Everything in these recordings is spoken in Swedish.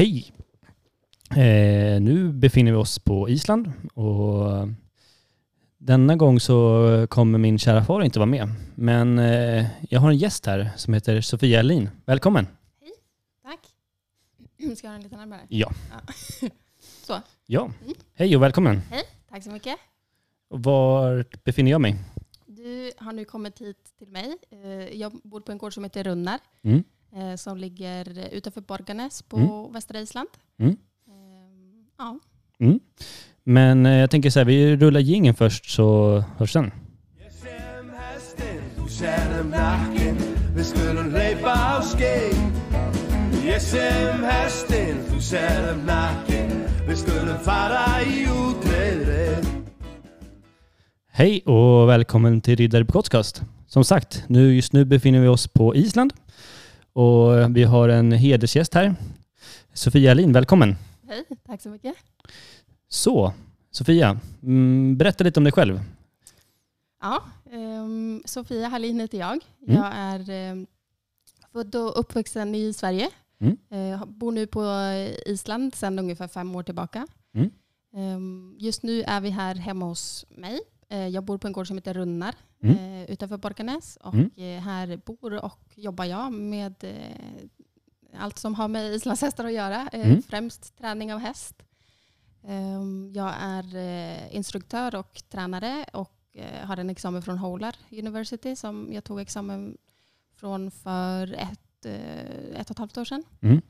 Hej! Eh, nu befinner vi oss på Island och denna gång så kommer min kära far inte vara med. Men eh, jag har en gäst här som heter Sofia Elin. Välkommen! Tack. Ska jag ha den lite närmare? Ja. Så, Ja, Mm. hej och välkommen! tack så mycket. Var befinner jag mig? Du har nu kommit hit till mig. Eh, Jag bor på en gård som heter Runnar Mm. Eh, som ligger utanför Borgarnäs på Mm. västra Island. Mm. Eh, Ja, Mm. Men eh, jag tänker så här, vi rullar jingeln först så hörs sen. Hej och välkommen till Riddare Podcast. Som sagt, nu, just nu befinner vi oss på Island och vi har en hedersgäst här. Sofia Elin, välkommen. hej. Tack så mycket. Så, Sofia, mm, berätta lite om dig själv. Ja, ehm, Sofia Hallin heter jag. Mm. Jag är ehm, född och uppvuxen i Sverige. Mm. Eh, bor nu på Island sedan ungefär fem år tillbaka. Mm. Ehm, just nu är vi här hemma hos mig. Eh, jag bor på en gård som heter Runnar Mm. eh, utanför Borgarnäs. Och Mm. eh, här bor och jobbar jag med eh, allt som har med islandshästar att göra. Mm. Främst träning av häst. Ehm, jag är instruktör och tränare och har en examen från Holar University som jag tog examen från för ett, ett och ett halvt år sedan. Mm.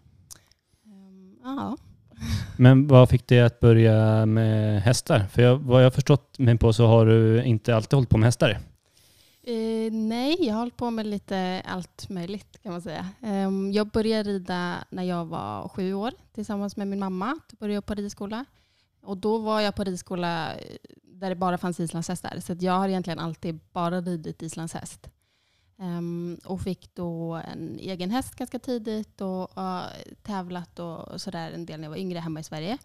Ehm, ja. Men vad fick dig att börja med hästar? För jag, vad jag förstått mig på så har du inte alltid hållit på med hästar. Eh, nej, jag har hållit på med lite allt möjligt kan man säga. Ehm, jag började rida när jag var sju år tillsammans med min mamma. Då började jag på ridskola. Och då var jag på ridskola eh, där det bara fanns islandshästar. Så jag har egentligen alltid bara ridit islandshäst. Ehm, och fick då en egen häst ganska tidigt och uh, tävlat och sådär en del när jag var yngre hemma i Sverige.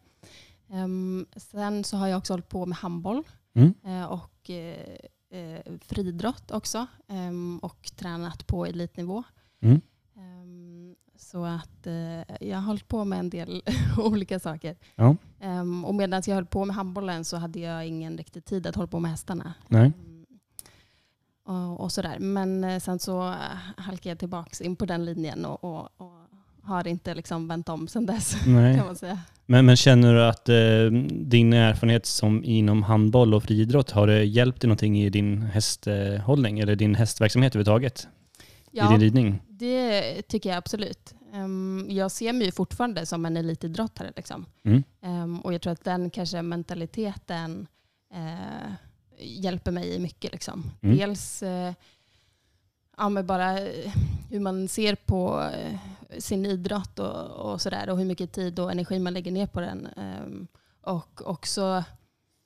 Ehm, sen så har jag också hållit på med handboll Mm. eh, och eh, eh, friidrott också ehm, och tränat på elitnivå. Mm. Ehm, så att eh, jag har hållit på med en del olika saker. Ja. Ehm, och medan jag höll på med handbollen så hade jag ingen riktig tid att hålla på med hästarna. Nej. Och, och sådär. Men eh, sen så eh, halkade jag tillbaka in på den linjen och, och, och har inte liksom vänt om sedan dess Nej. kan man säga. Men, men känner du att eh, din erfarenhet som inom handboll och friidrott har det hjälpt dig någonting i din hästhållning eller din hästverksamhet överhuvudtaget? I din ridning? Det tycker jag absolut. Ehm, jag ser mig fortfarande som en elitidrottare. Liksom. Mm. Ehm, och jag tror att den kanske mentaliteten eh, hjälper mig mycket. Liksom. Mm. Dels eh, ja, bara eh, hur man ser på sin idrott och, och sådär och hur mycket tid och energi man lägger ner på den. Ehm, och också,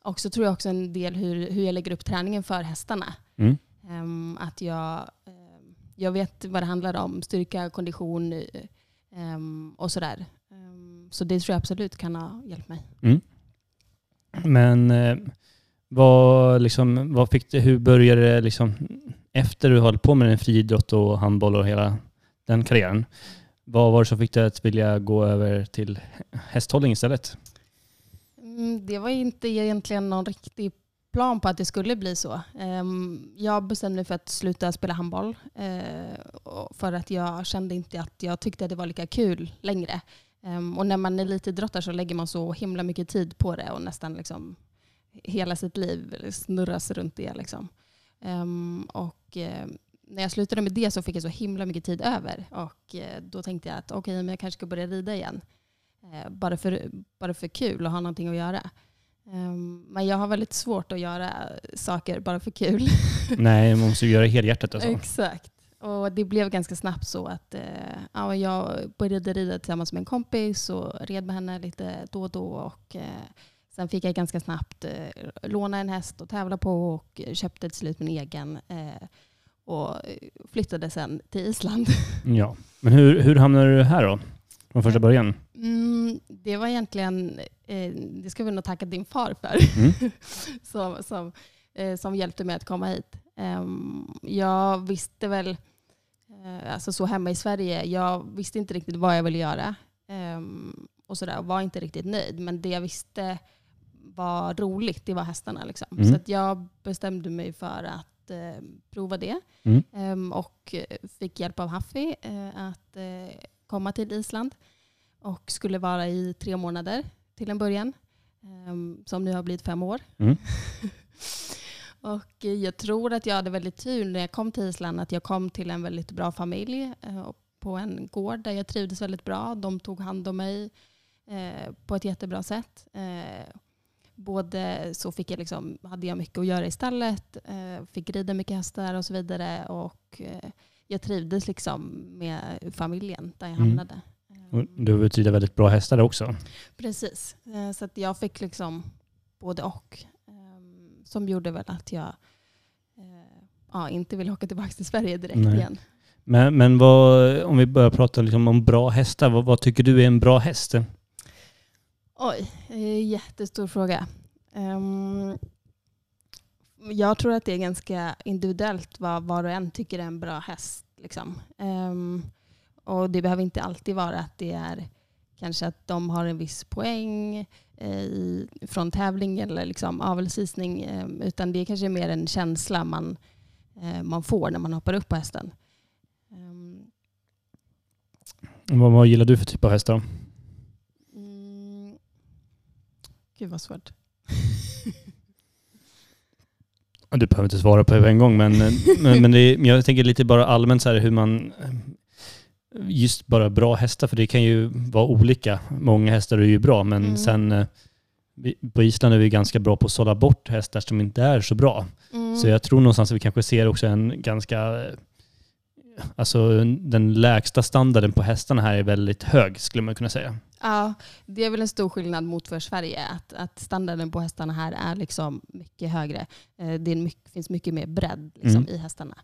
också tror jag också en del hur, hur jag lägger upp träningen för hästarna. Mm. Ehm, att jag, ehm, jag vet vad det handlar om, styrka, kondition och sådär. Så det tror jag absolut kan ha hjälpt mig. Men eh, vad, liksom, vad fick det, hur började det liksom, efter du höll på med den friidrott och handboll och hela den karriären? Vad var det som fick dig att vilja gå över till hästhållning istället? Mm, det var inte egentligen någon riktig plan på att det skulle bli så. Ehm, jag bestämde mig för att sluta spela handboll eh, för att jag kände inte att jag tyckte att det var lika kul längre. Ehm, och när man är elitidrottare så lägger man så himla mycket tid på det och nästan liksom hela sitt liv snurras runt det. Liksom. Ehm, och eh, när jag slutade med det så fick jag så himla mycket tid över och eh, då tänkte jag att okej, men jag kanske ska börja rida igen. Eh, bara, för, bara för kul och ha någonting att göra. Ehm, men jag har väldigt svårt att göra saker bara för kul. Nej, man måste ju göra helhjärtat alltså. Exakt. Och det blev ganska snabbt så att eh, ja, jag började rida tillsammans med en kompis och red med henne lite då och då. Och, sen fick jag ganska snabbt eh, låna en häst och tävla på och köpte till slut min egen. Eh, och flyttade sen till Island. Ja. Men hur, hur hamnade du här då? Från första början? Mm, det var egentligen, eh, det ska vi nog tacka din far för, Mm. som, som, eh, som hjälpte mig att komma hit. Ehm, jag visste väl, eh, alltså så hemma i Sverige, jag visste inte riktigt vad jag ville göra. ehm, och sådär var inte riktigt nöjd. Men det jag visste var roligt, det var hästarna. Liksom. Mm. Så jag bestämde mig för att eh, prova det. Mm. Ehm, och eh, fick hjälp av Haffi eh, att komma till Island. Och skulle vara i tre månader till en början. Ehm, som nu har blivit fem år. Mm. och jag tror att jag hade väldigt tur när jag kom till Island. Att jag kom till en väldigt bra familj. på en gård där jag trivdes väldigt bra. De tog hand om mig på ett jättebra sätt. Både så fick jag liksom, hade jag mycket att göra i stallet, eh, fick rida mycket hästar och så vidare. Och eh, jag trivdes liksom med familjen där jag Mm. hamnade. Och Du har betyder väldigt bra hästar också. Precis. Eh, Så att jag fick liksom både och. ehm, Som gjorde väl att jag ja, inte vill åka tillbaka till Sverige direkt Nej. igen. Men, men vad, om vi börjar prata liksom om bra hästar, vad, vad tycker du är en bra häst? Oj, eh, jättestor fråga. Um, jag tror att det är ganska individuellt vad var och en tycker är en bra häst. Liksom. Um, och det behöver inte alltid vara att det är kanske att de har en viss poäng eh, i, från tävling eller liksom avelsvisning. Eh, utan det är kanske mer en känsla man, eh, man får när man hoppar upp på hästen. Ehm. Vad, vad gillar du för typ av hästar? mm, gud vad svårt. Du behöver inte svara på det en gång, men, men, men det är, men jag tänker lite bara allmänt så här hur man... Just bara bra hästar, för det kan ju vara olika. Många hästar är ju bra, men Mm. sen... eh, På Island är vi ganska bra på att sålla bort hästar som inte är så bra. Mm. Så jag tror någonstans att vi kanske ser också en ganska... eh, Alltså den lägsta standarden på hästarna här är väldigt hög, skulle man kunna säga. Ja, det är väl en stor skillnad mot för Sverige. Att, att standarden på hästarna här är liksom mycket högre. Eh, Det mycket, finns mycket mer bredd liksom, Mm. i hästarna.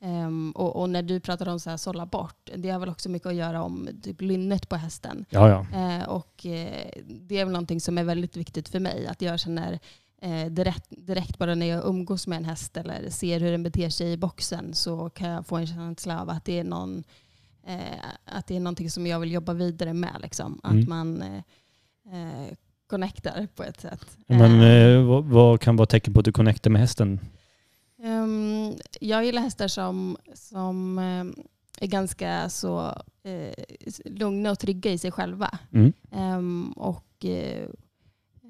Ehm, och, och när du pratar om så här, sålla bort, det har väl också mycket att göra om typ, lynnet på hästen. Ja, ja. Eh, och eh, det är väl någonting som är väldigt viktigt för mig. Att jag känner eh, direkt, direkt bara när jag umgås med en häst eller ser hur den beter sig i boxen så kan jag få en känsla av att det är, någon, att det är någonting som jag vill jobba vidare med. Liksom. Att Mm. man eh, eh, connectar på ett sätt. Men Eh, eh, vad, vad kan vara tecken på att du connectar med hästen? Ehm, jag gillar hästar som, som eh, är ganska så eh, lugna och trygga i sig själva. Mm. Ehm, och eh,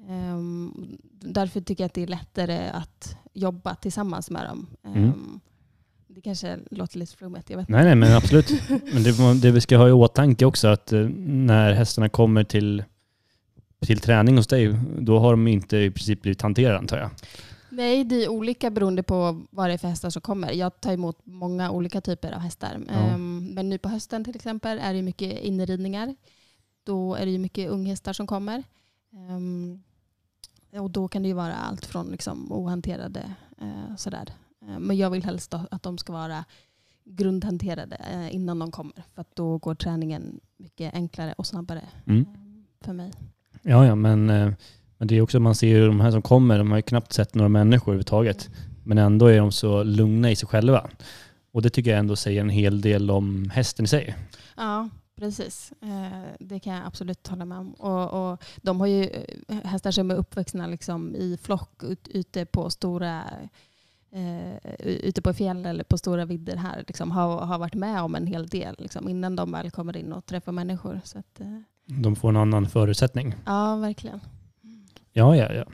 ehm, därför tycker jag att det är lättare att jobba tillsammans med dem. Mm. Det kanske låter lite flummigt, jag vet Nej, nej, men absolut. Men det, det vi ska ha i åtanke också att eh, när hästarna kommer till, till träning hos dig, då har de inte i princip blivit hanterade antar jag. Nej, det är olika beroende på vad det är för hästar som kommer. Jag tar emot många olika typer av hästar. Ja. Ehm, Men nu på hösten till exempel är det mycket inridningar. Då är det mycket unghästar som kommer. Ehm, Och då kan det ju vara allt från liksom ohanterade eh, sådär. Eh, Men jag vill helst att de ska vara grundhanterade eh, innan de kommer. För att då går träningen mycket enklare och snabbare Mm. eh, för mig. Ja, ja, men, men det är också, man ser ju de här som kommer, de har ju knappt sett några människor överhuvudtaget. Men ändå är de så lugna i sig själva. Och det tycker jag ändå säger en hel del om hästen i sig. Ja, precis. Det kan jag absolut hålla med om. Och, och de har ju hästar som är uppvuxna liksom i flock ut, ute på stora eh, ute på fjäll eller på stora vidder här. Liksom, har, har varit med om en hel del liksom, innan de väl kommer in och träffar människor. Så att, eh, De får en annan förutsättning. ja, verkligen. Ja, ja, ja.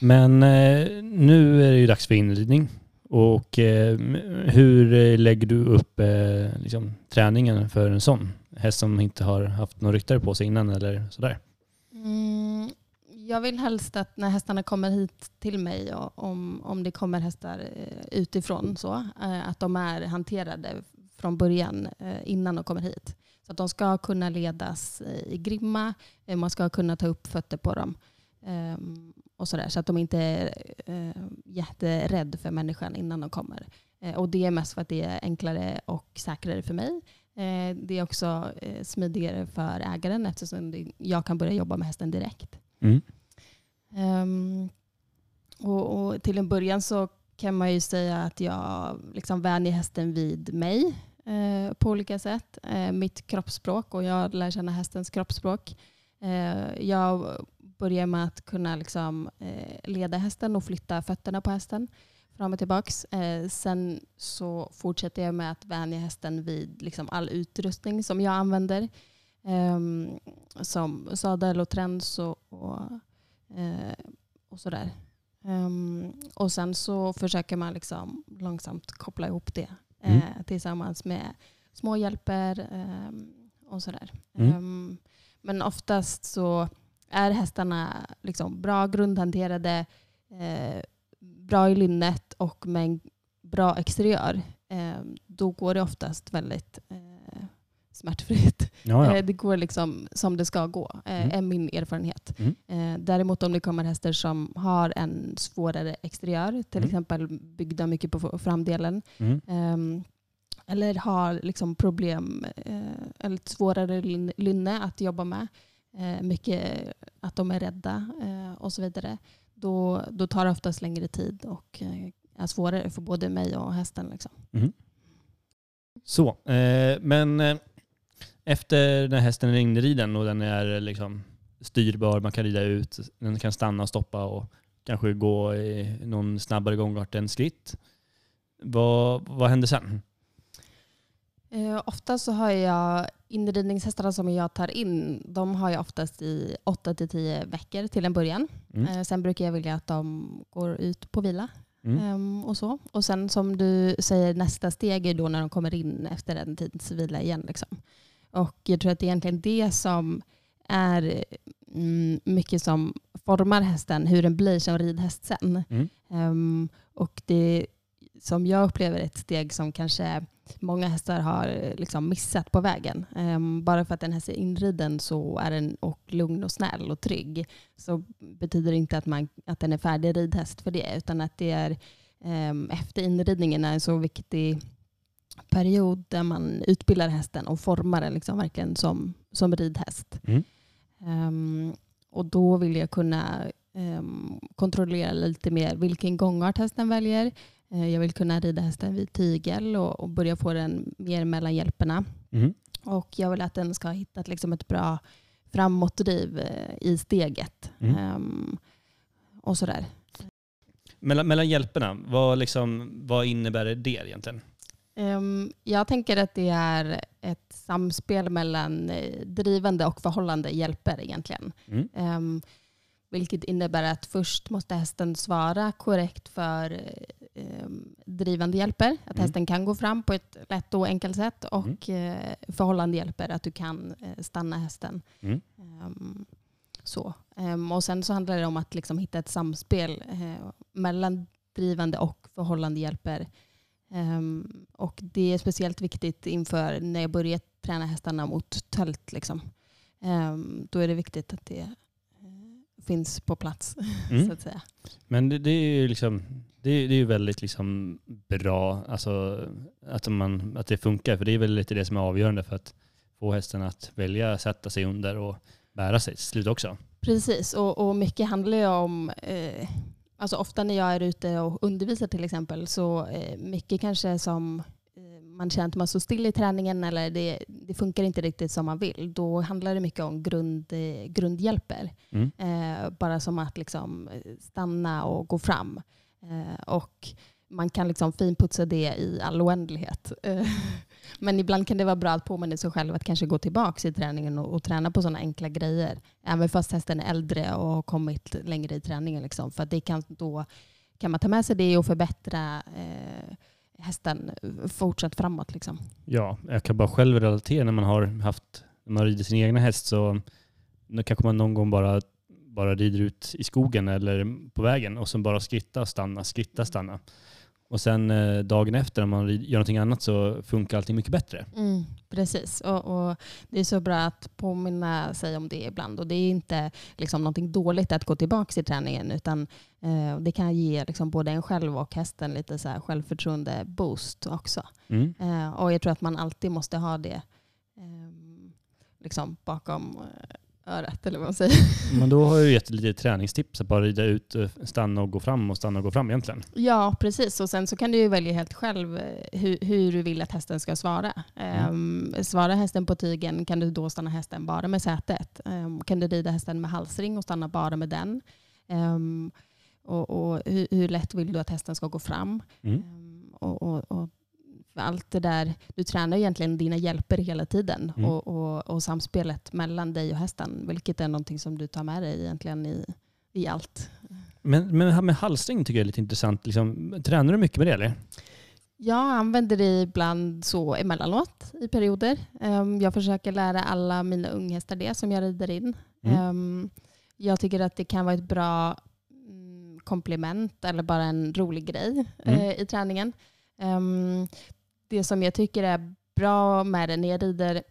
Men eh, nu är det ju dags för inridning. Och eh, hur lägger du upp eh, liksom, träningen för en sån häst som inte har haft någon ryttare på sig innan eller sådär? Mm, jag vill helst att när hästarna kommer hit till mig, och om, om det kommer hästar eh, utifrån, så, eh, att de är hanterade från början eh, innan de kommer hit. Så att de ska kunna ledas i grimma, man ska kunna ta upp fötter på dem. Ehm, och så, där, så att de inte är jätterädd för människan innan de kommer. Och det är mest för att det är enklare och säkrare för mig. Det är också smidigare för ägaren eftersom jag kan börja jobba med hästen direkt. Mm. Um, och, och till en början så kan man ju säga att jag liksom vänjer hästen vid mig. eh, på olika sätt. Eh, mitt kroppsspråk och jag lär känna hästens kroppsspråk. Eh, jag börjar med att kunna liksom, eh, leda hästen och flytta fötterna på hästen fram och tillbaks. Eh, sen så fortsätter jag med att vänja hästen vid liksom, all utrustning som jag använder. Ehm, som sadel och träns och, och, eh, och sådär. Um, och sen så försöker man liksom långsamt koppla ihop det Mm. eh, tillsammans med små hjälper um, och sådär. Mm. Um, men oftast så är hästarna liksom bra grundhanterade, eh, bra i lynnet och med en bra exteriör. Eh, då går det oftast väldigt eh, smärtfritt. Ja, ja. Eh, Det går liksom som det ska gå, eh, Mm. är min erfarenhet. Mm. Eh, Däremot om det kommer hästar som har en svårare exteriör, till Mm. exempel byggda mycket på framdelen, Mm. ehm, eller har liksom problem, eller ett svårare lyn- lynne att jobba med, mycket att de är rädda och så vidare, då, då tar det oftast längre tid och är svårare för både mig och hästen. Liksom. Så, eh, men efter när hästen är inriden och den är liksom styrbar, man kan rida ut, den kan stanna och stoppa och kanske gå i någon snabbare gångart än skritt. Vad, vad händer sen? Eh, ofta så har jag inridningshästarna som jag tar in, de har jag oftast i 8-10 veckor till en början. Mm. Eh, sen brukar jag vilja att de går ut på vila. Mm. Ehm, och, så. och sen som du säger, nästa steg är då när de kommer in efter en tids vila igen. Liksom. Och jag tror att det är egentligen det som är mm, mycket som formar hästen, hur den blir som ridhäst sen. Mm. Ehm, och det som jag upplever ett steg som kanske många hästar har eh, liksom missat på vägen. Ehm, bara för att en häst är inriden så är den och lugn och snäll och trygg så betyder det inte att, man, att den är färdig ridhäst för det utan att det är ehm, efter inridningen är en så viktig period där man utbildar hästen och formar den liksom verkligen som, som ridhäst. Mm. Ehm, och då vill jag kunna ehm, kontrollera lite mer vilken gångart hästen väljer. Eh, jag vill kunna rida hästen vid tygel och, och börja få den mer mellan hjälperna. Mm. Och jag vill att den ska ha hittat liksom ett bra framåtdriv eh, i steget. Mm. Ehm, och sådär. Mellan, mellan hjälperna, vad, liksom, vad innebär det egentligen? Ehm, jag tänker att det är ett samspel mellan eh, drivande och förhållande hjälper egentligen. Mm. Ehm, vilket innebär att först måste hästen svara korrekt för eh, drivande hjälper. Att Mm. hästen kan gå fram på ett lätt och enkelt sätt. Och eh, förhållande hjälper att du kan eh, stanna hästen. Mm. Ehm, så. Ehm, och sen så handlar det om att liksom hitta ett samspel mellan drivande och förhållande hjälper. Ehm, och det är speciellt viktigt inför när jag börjar träna hästarna mot tölt. Liksom. Ehm, då är det viktigt att det eh, finns på plats. Mm. så att säga. Men det, det är ju liksom, det, är- det är väldigt liksom bra alltså, att, man, att det funkar. För det är väl lite det som är avgörande för att få hästen att välja sätta sig under och bära sig till slut också. Precis, och, och mycket handlar ju om, eh, alltså ofta när jag är ute och undervisar till exempel, så eh, mycket kanske som eh, man känner att man står still i träningen eller det, det funkar inte riktigt som man vill. Då handlar det mycket om grund, eh, grundhjälper. Mm. Eh, bara som att liksom eh, stanna och gå fram. Eh, och man kan liksom finputsa det i all oändlighet. Men ibland kan det vara bra att påminna sig själv att kanske gå tillbaka i träningen och, och träna på sådana enkla grejer. Även fast hästen är äldre och har kommit längre i träningen. Liksom. För att det kan, då kan man ta med sig det och förbättra eh, hästen fortsatt framåt. Liksom. Ja, jag kan bara själv relatera när man har haft, när man rider sin egna häst så då kanske man någon gång bara, bara rider ut i skogen eller på vägen och sen bara skritta, stanna, skritta, stanna. Och sen eh, dagen efter när man gör någonting annat så funkar allting mycket bättre. Mm, precis, och, och det är så bra att påminna sig om det ibland. Och det är inte liksom någonting dåligt att gå tillbaka i träningen utan eh, det kan ge liksom både en själv och hästen lite så här självförtroende-boost också. Mm. Eh, och jag tror att man alltid måste ha det eh, liksom bakom, örat eller vad man säger. Men då har jag gett lite träningstips, att bara rida ut, eh, stanna och gå fram och stanna och gå fram egentligen. Ja, precis. Och sen så kan du ju välja helt själv eh, hur, hur du vill att hästen ska svara. Um, svarar hästen på tygen kan du då stanna hästen bara med sätet. Um, kan du rida hästen med halsring och stanna bara med den. Um, och, och hur, hur, lätt vill du att hästen ska gå fram? Mm. och, och, och allt det där, du tränar egentligen dina hjälper hela tiden Mm. och, och, och samspelet mellan dig och hästen, vilket är någonting som du tar med dig egentligen i, i allt. Men, men med halsring tycker jag är lite intressant. Liksom, tränar du mycket med det eller? Jag använder det ibland så emellanåt i perioder. Ehm, Jag försöker lära alla mina unghästar det som jag rider in. Mm. Ehm, Jag tycker att det kan vara ett bra mm, komplement eller bara en rolig grej Mm. eh, i träningen. Ehm, Det som jag tycker är bra med det när jag rider,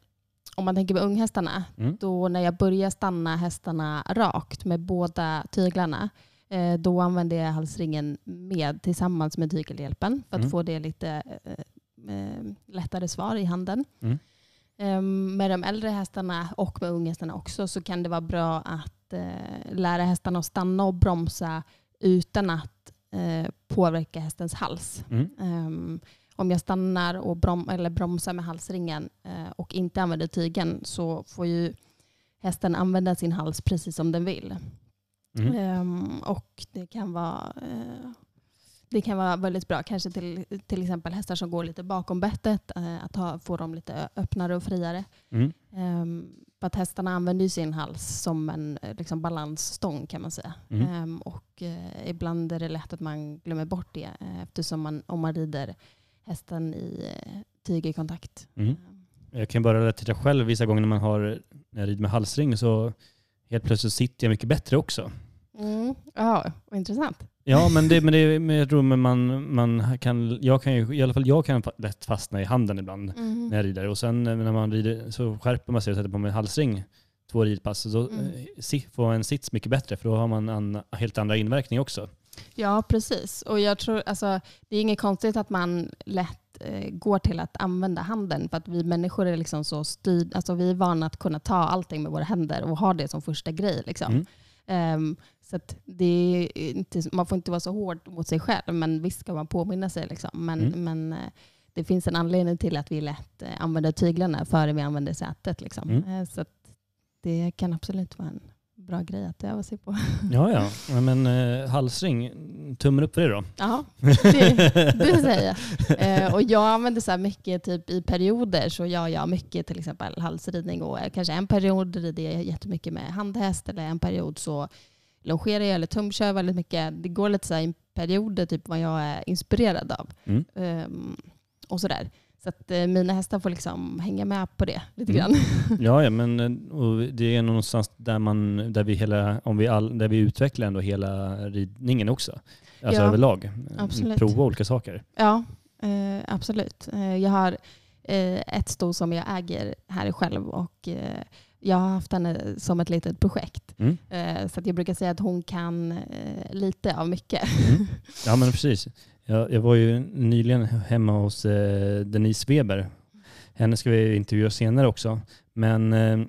om man tänker på unghästarna, Mm. då när jag börjar stanna hästarna rakt med båda tyglarna, eh, då använder jag halsringen med tillsammans med tygelhjälpen för att Mm. få det lite eh, eh, lättare svar i handen. Mm. Ehm, med de äldre hästarna och med unghästarna också så kan det vara bra att eh, lära hästarna att stanna och bromsa utan att eh, påverka hästens hals. Mm. Ehm, om jag stannar och brom eller bromsar med halsringen eh, och inte använder tygen så får ju hästen använda sin hals precis som den vill. Mm. Ehm, och det kan vara eh, det kan vara väldigt bra, kanske till, till exempel hästar som går lite bakom bettet, eh, att ha, få dem lite öppnare och friare. Mm. Um, för att hästarna använder sin hals som en eh, liksom, balansstång kan man säga. Mm. Ehm, och eh, ibland är det lätt att man glömmer bort det eftersom man, om man rider hästen i uh, tygerkontakt. Mm. Jag kan bara relatera själv vissa gånger när man har när jag rider med halsring så helt plötsligt sitter jag mycket bättre också. Mm. Ja, vad intressant. Ja, men det, men det men jag tror man, man kan, jag kan ju, i alla fall jag kan lätt fastna i handen ibland Mm. när jag rider. Och sen eh, när man rider så skärper man sig och sätter på mig halsring två ridpass. Så Mm. eh, får man en sits mycket bättre för då har man en helt andra inverkning också. Ja, precis. Och jag tror, alltså, det är inget konstigt att man lätt eh, går till att använda handen. För att vi människor är liksom så styrd, alltså vi är vana att kunna ta allting med våra händer och ha det som första grej. Liksom. Mm. Ehm, så att det inte, man får inte vara så hård mot sig själv, men visst ska man påminna sig. Liksom. Men, Mm. men eh, det finns en anledning till att vi lätt eh, använder tyglarna före vi använder sätet. Liksom. Mm. Eh, så att det kan absolut vara en bra grej att öva sig på. Ja, ja. Men eh, halsring, tummen upp för det då. Ja, det, det säger jag. Eh, och jag använder så här mycket typ i perioder så gör jag mycket till exempel halsridning och kanske en period rider jag jättemycket med handhäst eller en period så longerar jag eller tumkör väldigt mycket. Det går lite så här i perioder typ vad jag är inspirerad av. Mm. Ehm, och sådär. Så att eh, mina hästar får liksom hänga med på det lite Mm. grann. Ja, ja men eh, det är någonstans där, man, där, vi hela, om vi all, där vi utvecklar ändå hela ridningen också. Alltså Ja, överlag. absolut. Prova olika saker. Ja, eh, absolut. Eh, jag har eh, ett sto som jag äger här själv och eh, jag har haft henne som ett litet projekt. Mm. Så att jag brukar säga att hon kan lite av mycket. Mm. Ja men precis. Jag, jag var ju nyligen hemma hos eh, Denise Weber. Henne ska vi intervjua senare också. Men eh,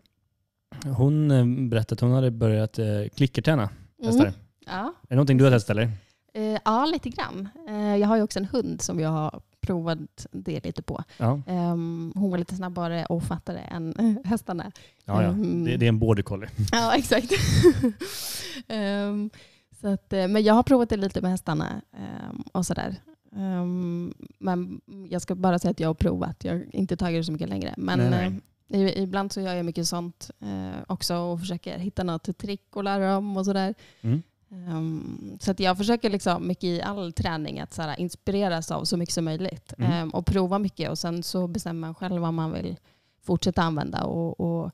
hon eh, berättade att hon hade börjat eh, klickerträna hästar. Mm. Ja. Är det någonting du har testat eller? Eh, ja, lite grann. Eh, jag har ju också en hund som jag har provat det lite på. Ja, Ehm, hon var lite snabbare och fattare än hästarna. ja, ja. Mm. Det, det är en border collie. Ja, exakt. Ehm, så att, eh, men jag har provat det lite med hästarna ehm, och sådär. Ehm, men jag ska bara säga att jag har provat. Jag har inte tagit det så mycket längre. Men Nej, eh, i- ibland så gör jag mycket sånt eh, också och försöker hitta något trick och lära dem och sådär. Mm. Ehm, så att jag försöker liksom mycket i all träning att så inspireras av så mycket som möjligt Mm. Och prova mycket och sen så bestämmer man själv vad man vill fortsätta använda. Och, och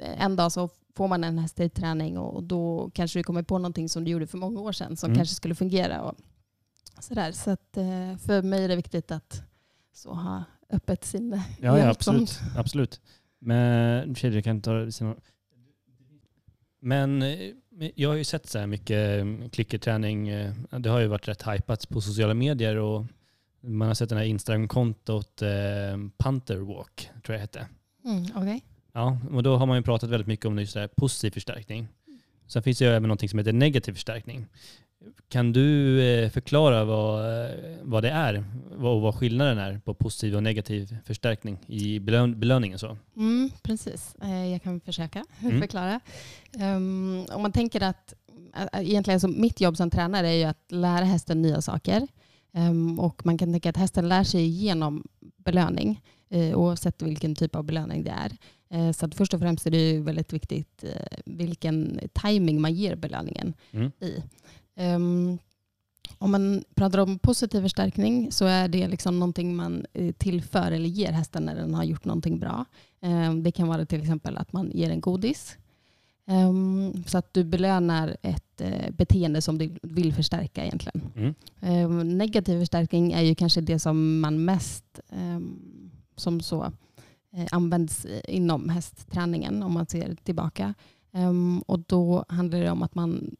en dag så får man en häst i träning och då kanske du kommer på någonting som du gjorde för många år sedan som Mm. kanske skulle fungera. Och sådär. Så att, eh, för mig är det viktigt att så ha öppet sinne. Ja, ja absolut. absolut. Men tjejer, jag kan ta av. Men eh, jag har ju sett så här mycket eh, klickerträning. eh, Det har ju varit rätt hypat på sociala medier och man har sett det här Instagram-kontot eh, Panther Walk, tror jag det hette. Mm, okej. Ja, och då har man ju pratat väldigt mycket om just det här positiv förstärkning. Sen finns det ju även något som heter negativ förstärkning. Kan du eh, förklara vad, eh, vad det är och vad skillnaden är på positiv och negativ förstärkning i belön belöningen? Så? Mm, precis, Eh, jag kan försöka Mm. förklara. Ehm, om man tänker att egentligen så mitt jobb som tränare är ju att lära hästen nya saker. Ehm, och man kan tänka att hästen lär sig genom belöning eh, oavsett vilken typ av belöning det är. Eh, så att först och främst är det väldigt viktigt eh, vilken timing man ger belöningen Mm. i. Ehm, om man pratar om positiv förstärkning så är det liksom någonting man eh, tillför eller ger hästen när den har gjort någonting bra. Ehm, det kan vara till exempel att man ger en godis. Ehm, så att du belönar ett eh, beteende som du vill förstärka egentligen. Mm. Negativ förstärkning är ju kanske det som man mest som så används inom hästträningen om man ser tillbaka. Ehm, och då handlar det om att man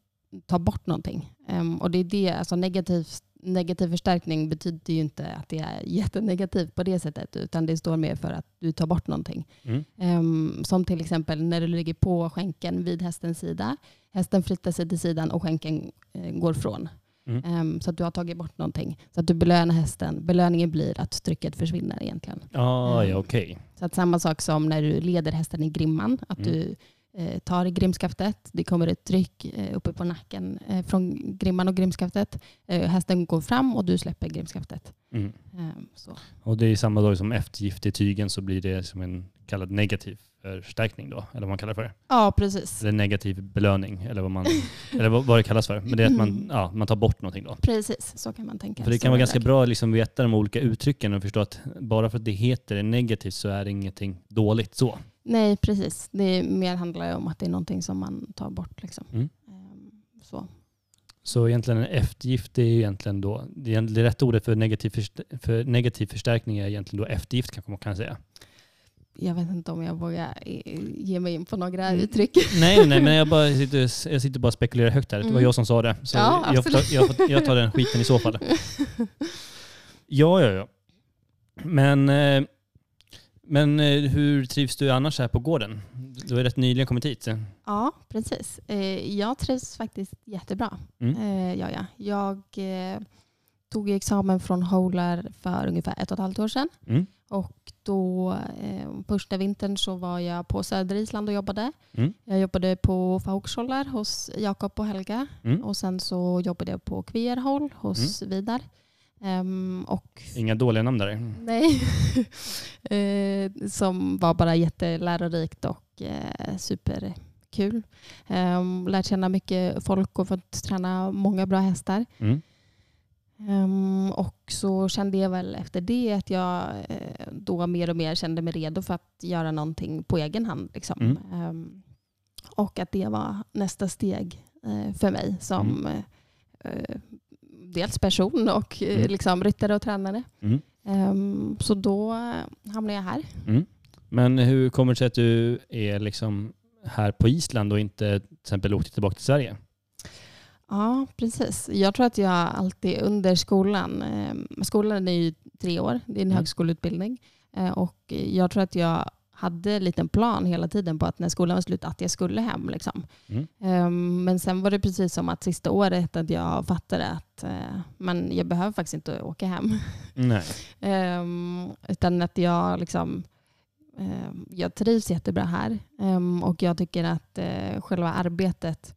tar bort någonting. Ehm, och det är det, alltså negativ, negativ förstärkning betyder ju inte att det är jättenegativt på det sättet utan det står mer för att du tar bort någonting. Mm. Ehm, som till exempel när du lägger på skänken vid hästens sida. Hästen flyttar sig till sidan och skänken eh, går från. Mm. Ehm, så att du har tagit bort någonting. Så att du belönar hästen. Belöningen blir att trycket försvinner egentligen. Ah, ja, Mm. okej. Så att samma sak som när du leder hästen i grimman. Att Mm. du eh, tar i grimskaftet. Det kommer ett tryck eh, uppe på nacken eh, från grimman och grimskaftet. Eh, hästen går fram och du släpper grimskaftet. Mm. Ehm, så. Och det är samma dag som eftergift i tygen så blir det som en kallad negativ förstärkning då, eller vad man kallar för det. Ja, precis. Eller negativ belöning, eller vad, man, eller vad, det kallas för. Men det är att man, ja, man tar bort någonting då. Precis, så kan man tänka. För det kan vara ganska bra att liksom veta de olika uttrycken och förstå att bara för att det heter det negativt så är det ingenting dåligt så. Nej, precis. Det är mer handlar om att det är någonting som man tar bort. Liksom. Mm. Ehm, så. Så egentligen en eftergift är egentligen då, det, rätta ordet för negativ, för negativ förstärkning är egentligen då eftergift kanske man kan säga. Jag vet inte om jag vågar ge mig in på några Mm. uttryck. Nej, nej, men jag, bara sitter, jag sitter bara och spekulerar högt här. Det var Mm. jag som sa det. Så Ja, jag, får ta, jag, får, jag tar den skiten i så fall. Ja, ja, ja. Men, eh, men eh, hur trivs du annars här på gården? Du har rätt nyligen kommit hit. Ja, precis. Eh, Jag trivs faktiskt jättebra. Mm. Ja, ja. Jag tog examen från Holar för ungefär ett och ett halvt år sedan. Mm. Och då, eh, första vintern så var jag på södra Island och jobbade. Mm. Jag jobbade på Fauxhollar hos Jakob och Helga. Mm. Och sen så jobbade jag på Kviarhåll hos Vidar. Ehm, och Inga dåliga namn där. Nej. eh, som var bara jättelärorikt och eh, superkul. Um, lärt känna mycket folk och fått träna många bra hästar. Mm. Ehm, och så kände jag väl efter det att jag eh, då mer och mer kände mig redo för att göra någonting på egen hand. Liksom. Mm. Ehm, och att det var nästa steg eh, för mig som Mm. eh, dels person och eh, Mm. liksom ryttare och tränare. Ehm, så då hamnade jag här. Mm. Men hur kommer det sig att du är liksom här på Island och inte till exempel åkte tillbaka till Sverige? Ja, precis. Jag tror att jag alltid under skolan, eh, skolan är ju tre år, det är en Mm. högskoleutbildning. Eh, och jag tror att jag hade en liten plan hela tiden på att när skolan var slut att jag skulle hem. Liksom. Mm. Eh, men sen var det precis som att sista året att jag fattade att eh, men jag behöver faktiskt inte åka hem. Nej. Ehm, utan att jag liksom ehm, jag trivs jättebra här Ehm, och jag tycker att själva arbetet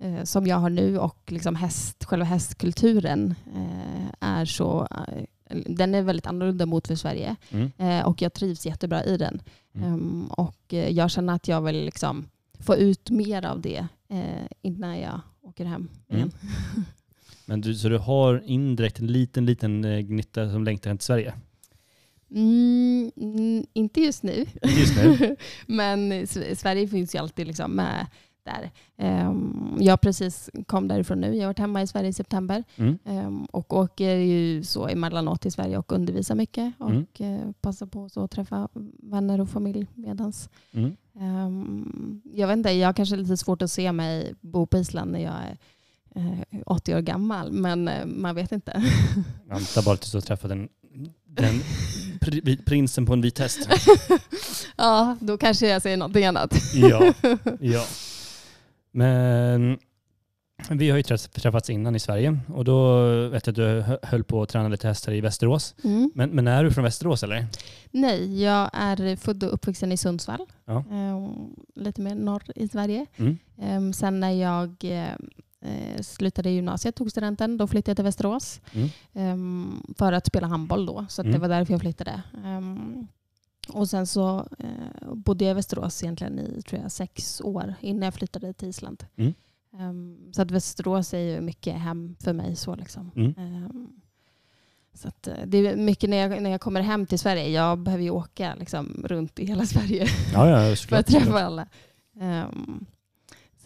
eh, som jag har nu och liksom häst, själva hästkulturen eh, är så eh, den är väldigt annorlunda mot för Sverige Mm. eh, och jag trivs jättebra i den. Mm. Ehm, och eh, jag känner att jag vill liksom få ut mer av det innan jag åker hem igen. Men du, så du har indirekt en liten, liten gnista som längtar hem till Sverige? Mm, mm, inte just nu. Inte just nu. Men Sverige finns ju alltid liksom med där. Ehm, jag precis kom därifrån nu. Jag har varit hemma i Sverige i september Mm. ehm, och åker ju så emellanåt till Sverige och undervisar mycket och Mm. eh, passar på så att träffa vänner och familj medans. Mm. Ehm, jag vet inte, jag har kanske lite svårt att se mig bo på Island när jag är eh, 80 år gammal, men eh, man vet inte. Antar bara att du har träffat den, den pri- prinsen på en vit häst. ja, då kanske jag säger någonting annat. ja, ja. Men vi har ju träff- träffats innan i Sverige och då vet jag att du hö- höll på att träna lite hästar i Västerås. Mm. Men, men är du från Västerås eller? Nej, jag är född och uppvuxen i Sundsvall. Ja. Ehm, lite mer norr i Sverige. Mm. Ehm, sen när jag eh, eh, slutade gymnasiet, tog studenten, då flyttade jag till Västerås. Mm. Ehm, för att spela handboll då. Så det Mm. var därför jag flyttade. Och sen så eh, bodde jag i Västerås egentligen i tror jag, sex år innan jag flyttade till Island. Mm. Ehm, så att Västerås är ju mycket hem för mig. så liksom. Mm. Ehm, så att, eh, det är mycket när jag, när jag kommer hem till Sverige. Jag behöver ju åka liksom, runt i hela Sverige Ja, ja, för att träffa alla. Ehm,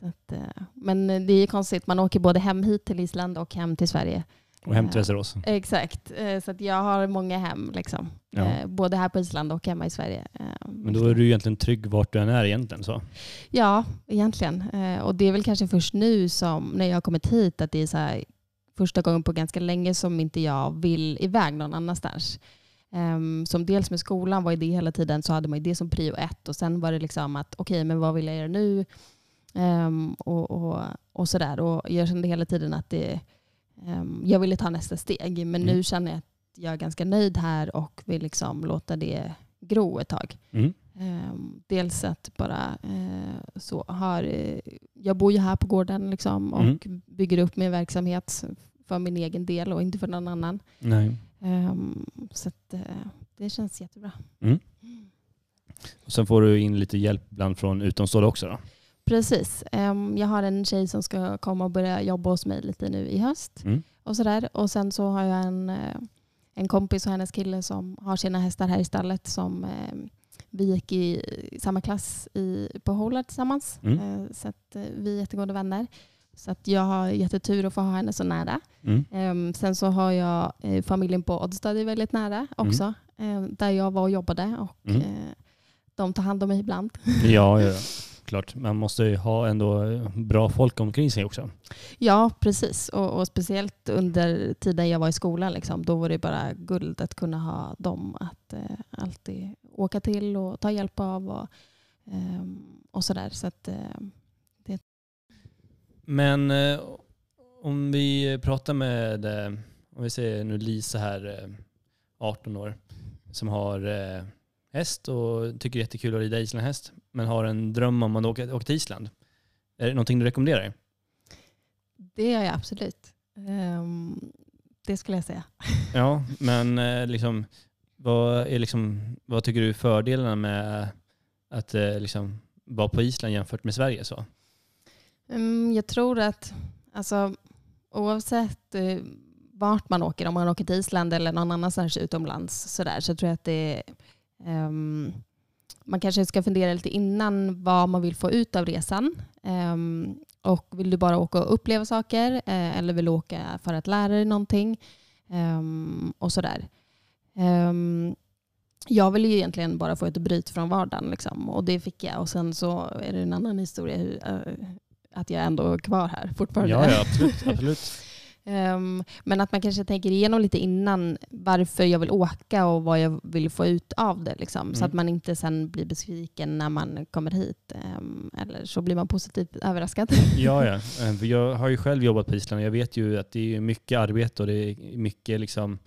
så att, eh, men det är ju konstigt, man åker både hem hit till Island och hem till Sverige. Och hem till Västerås. Exakt, Eh, så att jag har många hem. Liksom. Ja. Eh, Både här på Island och hemma i Sverige. Eh, Men då är du egentligen trygg vart du än är egentligen så. Ja, egentligen. Eh, Och det är väl kanske först nu som, när jag har kommit hit, att det är så här, första gången på ganska länge som inte jag vill iväg någon annanstans. Um, som dels med skolan var det hela tiden, så hade man ju det som prio ett och sen var det liksom att okej, men vad vill jag göra nu? Ehm, och, och, och sådär. Och jag kände hela tiden att det, jag ville ta nästa steg. Men Mm. nu känner jag att jag är ganska nöjd här och vill liksom låta det gro ett tag. Mm. Ehm, dels att bara eh, så har, eh, jag bor ju här på gården liksom, och bygger upp min verksamhet för min egen del och inte för någon annan. Nej. Ehm, så att, eh, det känns jättebra. Och sen får du in lite hjälp ibland från utomstående också då. Precis. Jag har en tjej som ska komma och börja jobba hos mig lite nu i höst. Mm. Och, sådär. och sen så har jag en, eh, en kompis och hennes kille som har sina hästar här i stallet som vi gick i samma klass i, på Hålar tillsammans. Mm. Eh, Så att eh, vi är jättegoda vänner. Så att jag har jättetur att få ha henne så nära. Mm. Sen så har jag familjen på Oddstad väldigt nära också. ehm, där jag var och jobbade. Och, Mm. de tar hand om mig ibland. Ja, ja, ja, klart. Man måste ju ha ändå bra folk omkring sig också. Ja, precis. Och, och speciellt under tiden jag var i skolan. Liksom, då var det bara guld att kunna ha dem att eh, alltid åka till och ta hjälp av. Och, ehm, och sådär. Så att, eh, Men eh, om vi pratar med, eh, om vi säger nu Lisa här, eh, 18 år, som har eh, häst och tycker det är jättekul att rida islandshäst, men har en dröm om att åka, åka till Island. Är det någonting du rekommenderar? det gör jag absolut. Ehm, det skulle jag säga. Ja, men eh, liksom, vad, är liksom, vad tycker du är fördelarna med att eh, liksom, vara på Island jämfört med Sverige? Så? Mm, jag tror att alltså, oavsett eh, vart man åker, om man åker till Island eller någon annanstans utomlands, så, där, så tror jag att det ehm, man kanske ska fundera lite innan vad man vill få ut av resan. Ehm, och vill du bara åka och uppleva saker eh, eller vill du åka för att lära dig någonting? Ehm, och sådär. Um, jag ville ju egentligen bara få ett bryt från vardagen liksom, och det fick jag. Och sen så är det en annan historia hur, eh, att jag ändå är kvar här fortfarande. Ja, ja, absolut. absolut. Ehm, men att man kanske tänker igenom lite innan varför jag vill åka och vad jag vill få ut av det. Liksom, Så Mm. att man inte sen blir besviken när man kommer hit. Ehm, eller så blir man positivt överraskad. Ja, ja. Eh, för Jag har ju själv jobbat på Island och jag vet ju att det är mycket arbete och det är mycket liksom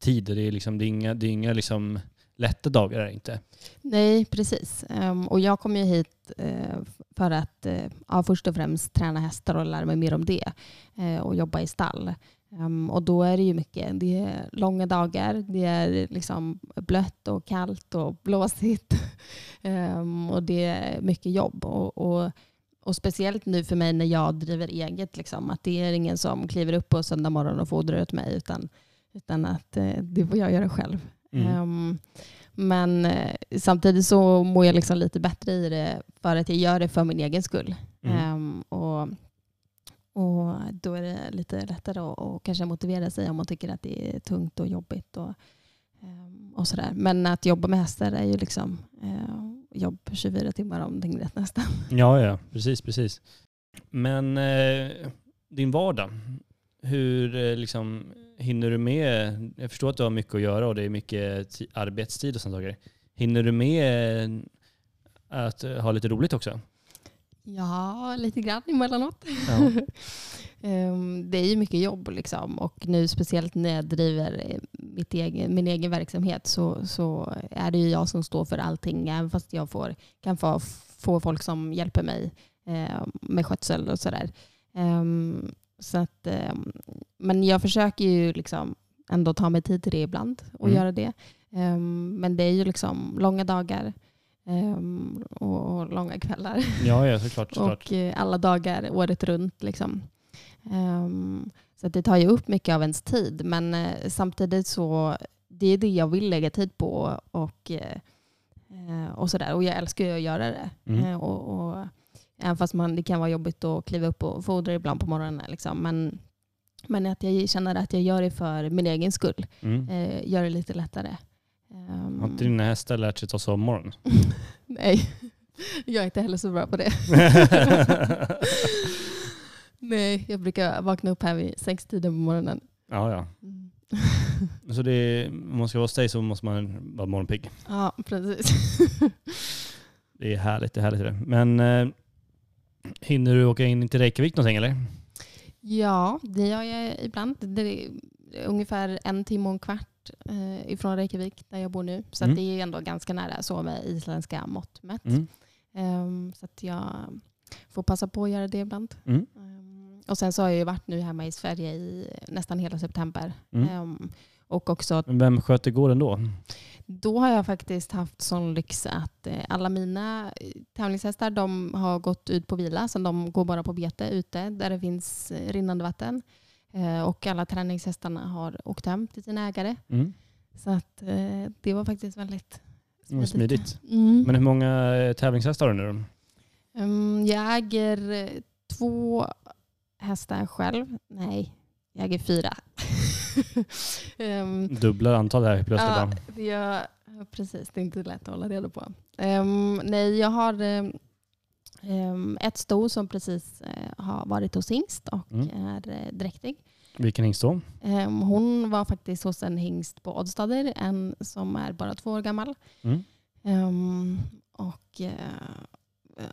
tid. Det är, liksom, det är inga, det är inga liksom lätta dagar är det inte. Nej, precis. Ehm, och jag kom ju hit eh, för att eh, ja, först och främst träna hästar och lära mig mer om det. Eh, och jobba i stall. Ehm, och då är det ju mycket. Det är långa dagar. Det är liksom blött och kallt och blåsigt. Ehm, och det är mycket jobb. Och, och, och speciellt nu för mig när jag driver eget. Liksom, att det är ingen som kliver upp på söndag morgon och fodrar åt mig. Utan, utan att det får jag göra själv. Mm. Ehm, men eh, samtidigt så mår jag liksom lite bättre i det för att jag gör det för min egen skull. Mm. Ehm, och, och då är det lite lättare att och kanske motivera sig om man tycker att det är tungt och jobbigt. Och, ehm, och sådär. Men att jobba med hästar är ju liksom eh, jobb 24 timmar om dygnet nästan. Ja, ja, precis, precis. Men eh, din vardag, hur eh, liksom, hinner du med, jag förstår att du har mycket att göra och det är mycket ti- arbetstid och sådana saker. Hinner du med eh, att ha lite roligt också? Ja, lite grann emellanåt. Ja. Ehm, det är ju mycket jobb liksom. och nu speciellt när jag driver eh, mitt egen, min egen verksamhet så, så är det ju jag som står för allting även fast jag får, kan få, få folk som hjälper mig eh, med skötsel och sådär. Ehm, så att, ehm, men jag försöker ju liksom ändå ta mig tid till det ibland och Mm. göra det. Ehm, men det är ju liksom långa dagar ehm, och, och långa kvällar. ja, ja såklart. såklart. Och eh, alla dagar året runt. Liksom. Ehm, så det tar ju upp mycket av ens tid. Men eh, samtidigt så det är det jag vill lägga tid på. Och, eh, och, sådär. och jag älskar ju att göra det. Mm. Och, och, även fast man, det kan vara jobbigt att kliva upp och fodra ibland på morgonen. Liksom. Men, men att jag känner att jag gör det för min egen skull. Mm. Eh, gör det lite lättare. Ehm, Har inte dina hästar lärt sig ta sovmorgon? Nej, jag är inte heller så bra på det. Nej, jag brukar vakna upp här vid sex tiden på morgonen. ja, ja. Mm. Så det är, om man ska vara hos dig så måste man vara morgonpigg. Ja, precis. Det är härligt, det är härligt. Det. Men eh, hinner du åka in till Reykjavik någonting eller? Ja, det gör jag ibland. Det är ungefär en timme och en kvart eh, ifrån Reykjavik där jag bor nu. Så Mm. det är ändå ganska nära så med isländska mått mätt. Mm. Ehm, så att jag får passa på att göra det ibland. Mm. Ehm, och sen så har jag ju varit nu hemma i Sverige i nästan hela september. Mm. Ehm, och också vem sköter gården då? Då har jag faktiskt haft sån lyx att eh, alla mina eh, tävlingshästar de har gått ut på vila. Så de går bara på bete ute där det finns eh, rinnande vatten. Och alla träningshästarna har åkt hem till sina ägare. Mm. Så att det var faktiskt väldigt var smidigt. Mm. Men hur många tävlingshästar har du nu? Mm, jag äger två hästar själv. Nej, jag äger fyra. Ehm, Dubblar antal här plötsligt Ja, bara. jag, precis, det är inte lätt att hålla reda på. Ehm, nej, jag har ehm, ett sto som precis eh, har varit hos hingst och Mm. är eh, dräktig. Vilken hingst då? Ehm, hon var faktiskt hos en hingst på Oddstader, en som är bara två år gammal. Mm. Ehm, och eh,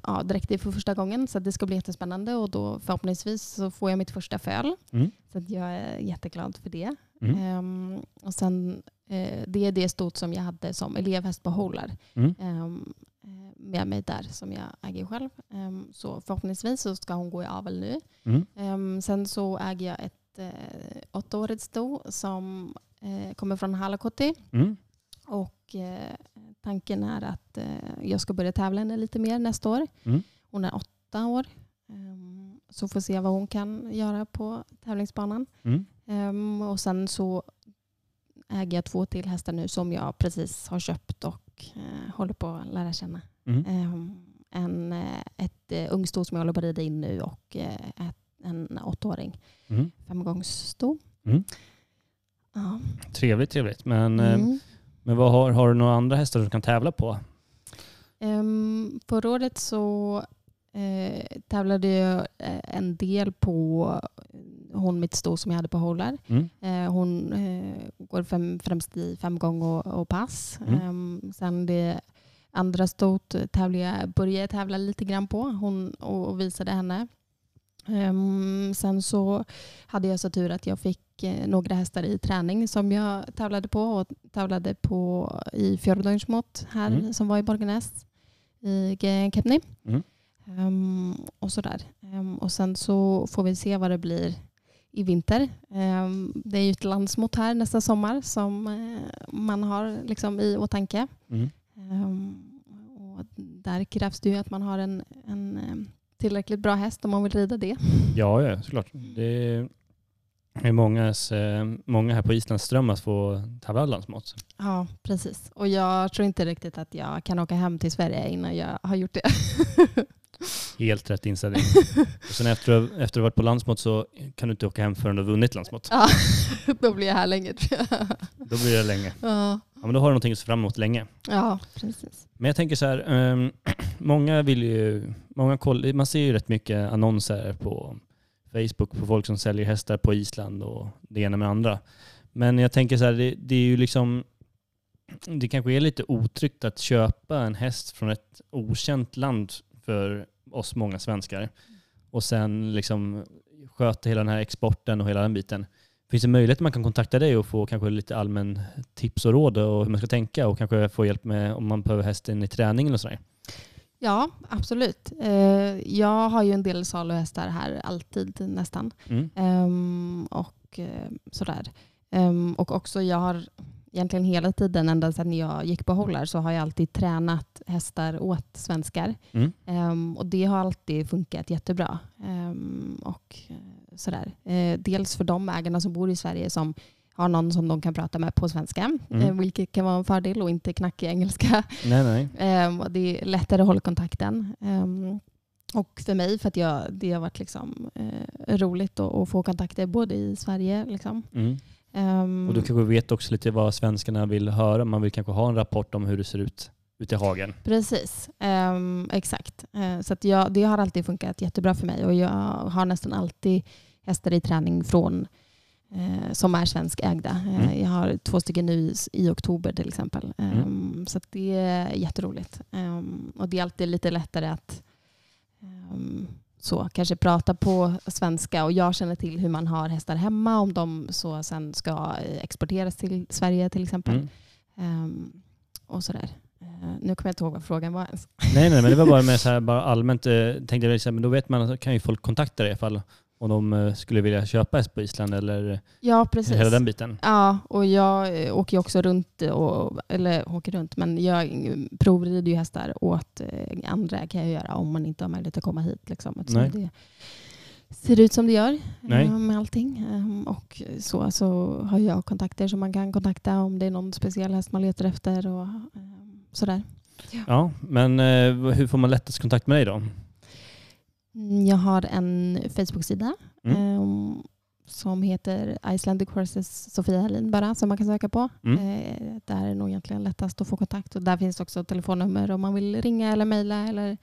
ja, dräktig för första gången så det ska bli jättespännande och då förhoppningsvis så får jag mitt första föl. Mm. Så jag är jätteglad för det. Mm. Ehm, och sen, eh, det är det stot som jag hade som elevhäst på Holar Mm. eh, med mig där som jag äger själv. Ehm, så förhoppningsvis så ska hon gå i avel nu. Mm. Sen så äger jag ett eh, åttaårigt sto som eh, kommer från Halakotti. Mm. Och eh, tanken är att eh, jag ska börja tävla henne lite mer nästa år. Mm. Hon är åtta år. Ehm, så får se vad hon kan göra på tävlingsbanan. Mm. Ehm, och sen så äger jag två till hästar nu som jag precis har köpt och eh, håller på att lära känna. Mm. Ehm, en, eh, ett ungsto som jag håller på att rida in nu och ett, en åttaåring. Mm. Femgångssto. Mm. Ja. Trevligt, trevligt. Men, Mm. Men vad har, har du några andra hästar du kan tävla på? Um, förra året så eh, tävlade jag eh, en del på hon mitt sto som jag hade på hållar. Mm. Eh, hon eh, går fem, främst i femgång och, och pass. Mm. Ehm, sen det andra stot tävlade jag, började jag tävla lite grann på hon, och, och visade henne. Ehm, sen så hade jag så tur att jag fick eh, några hästar i träning som jag tävlade på och tävlade på i Fjordungsmått här Mm. som var i Borgenäs i Kepni. Mm. Ehm, och sådär. Ehm, och sen så får vi se vad det blir i vinter. Det är ju ett landsmått här nästa sommar som eh, man har liksom i åtanke. Mm. Och där krävs det ju att man har en, en eh, tillräckligt bra häst om man vill rida det. Ja, ja, såklart. Det är mångas, eh, många här på Islands ström att få tävla landsmått. Ja, precis. Och jag tror inte riktigt att jag kan åka hem till Sverige innan jag har gjort det. Helt rätt inställning. Och sen efter, att- efter att du varit på landsmått så kan du inte åka hem förrän du har vunnit landsmått. ja, då blir jag här länge tror jag. Då blir det länge. Ja, Ja, men då har du någonting att se fram emot länge. ja precis. Men jag tänker så här, ehm, många vill ju, många koll, man ser ju rätt mycket annonser på Facebook på folk som säljer hästar på Island och det ena med det andra. Men jag tänker så här, det, det är ju liksom det kanske är lite otryggt att köpa en häst från ett okänt land för oss många svenskar och sen liksom sköta hela den här exporten och hela den biten. Finns det möjlighet att man kan kontakta dig och få kanske lite allmän tips och råd och hur man ska tänka och kanske få hjälp med om man behöver hästen i träning eller sådär? Ja, absolut. Eh, jag har ju en del saluhästar här alltid nästan. Mm. Ehm, och eh, sådär. Ehm, och också jag har egentligen hela tiden, ända sedan jag gick på hållar, så har jag alltid tränat hästar åt svenskar. Mm. Ehm, och det har alltid funkat jättebra. Och eh, sådär. Eh, dels för de ägarna som bor i Sverige som har någon som de kan prata med på svenska, Mm. eh, vilket kan vara en fördel och inte knackig engelska. Nej, nej. Och det är lättare att hålla kontakten. Ehm, och för mig, för att jag, det har varit liksom, eh, roligt att, få kontakter både i Sverige. Liksom. Mm. Ehm, Och du kanske vet också lite vad svenskarna vill höra. Man vill kanske ha en rapport om hur det ser ut ute i hagen. Precis, Ehm, exakt. Eh, så jag, det har alltid funkat jättebra för mig och jag har nästan alltid hästar i träning från eh, som är svenskägda. Eh, Mm. Jag har två stycken nu i, i oktober till exempel. Ehm, Så det är jätteroligt. Ehm, och det är alltid lite lättare att så, kanske prata på svenska och jag känner till hur man har hästar hemma om de så sen ska exporteras till Sverige till exempel. Mm. Och sådär. Eh, nu kommer jag inte ihåg vad frågan var ens. Nej, nej, men det var bara med så här, bara allmänt, eh, tänkte jag, men då vet man, att kan ju folk kontakta dig i alla fall om de eh, skulle vilja köpa häst på Island eller Ja, precis. hela den biten. Ja, och jag åker ju också runt, och, eller åker runt, men jag provrider ju hästar åt andra kan jag göra om man inte har möjlighet att komma hit. Liksom, Nej. det ser ut som det gör Nej. med allting. Ehm, Och så, så har jag kontakter som man kan kontakta om det är någon speciell häst man letar efter och ehm, sådär. Ja, men eh, hur får man lättast kontakt med dig då? Mm, Jag har en Facebook-sida Mm. ehm, som heter Icelandic Horses Sofia Helin bara som man kan söka på. Mm. Eh, där är nog egentligen lättast att få kontakt. Och där finns också telefonnummer om man vill ringa eller mejla eller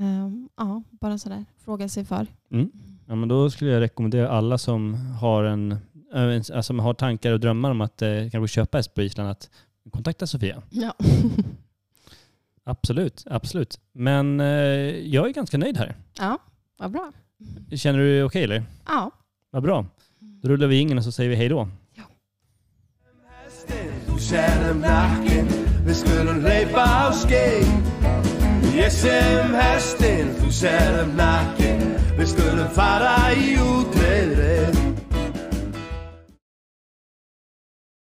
ehm, ja, bara sådär fråga sig för. Mm. Ja, men då skulle jag rekommendera alla som har, en, eh, alltså, har tankar och drömmar om att eh, kanske köpa häst på Island att kontakta Sofia. Ja. Absolut, absolut. Men eh, jag är ganska nöjd här. ja, vad bra. Känner du dig okej eller? Ja. Vad bra. Då rullar vi ingen och så säger vi hej då. Nacken Vi skulle fara i utredning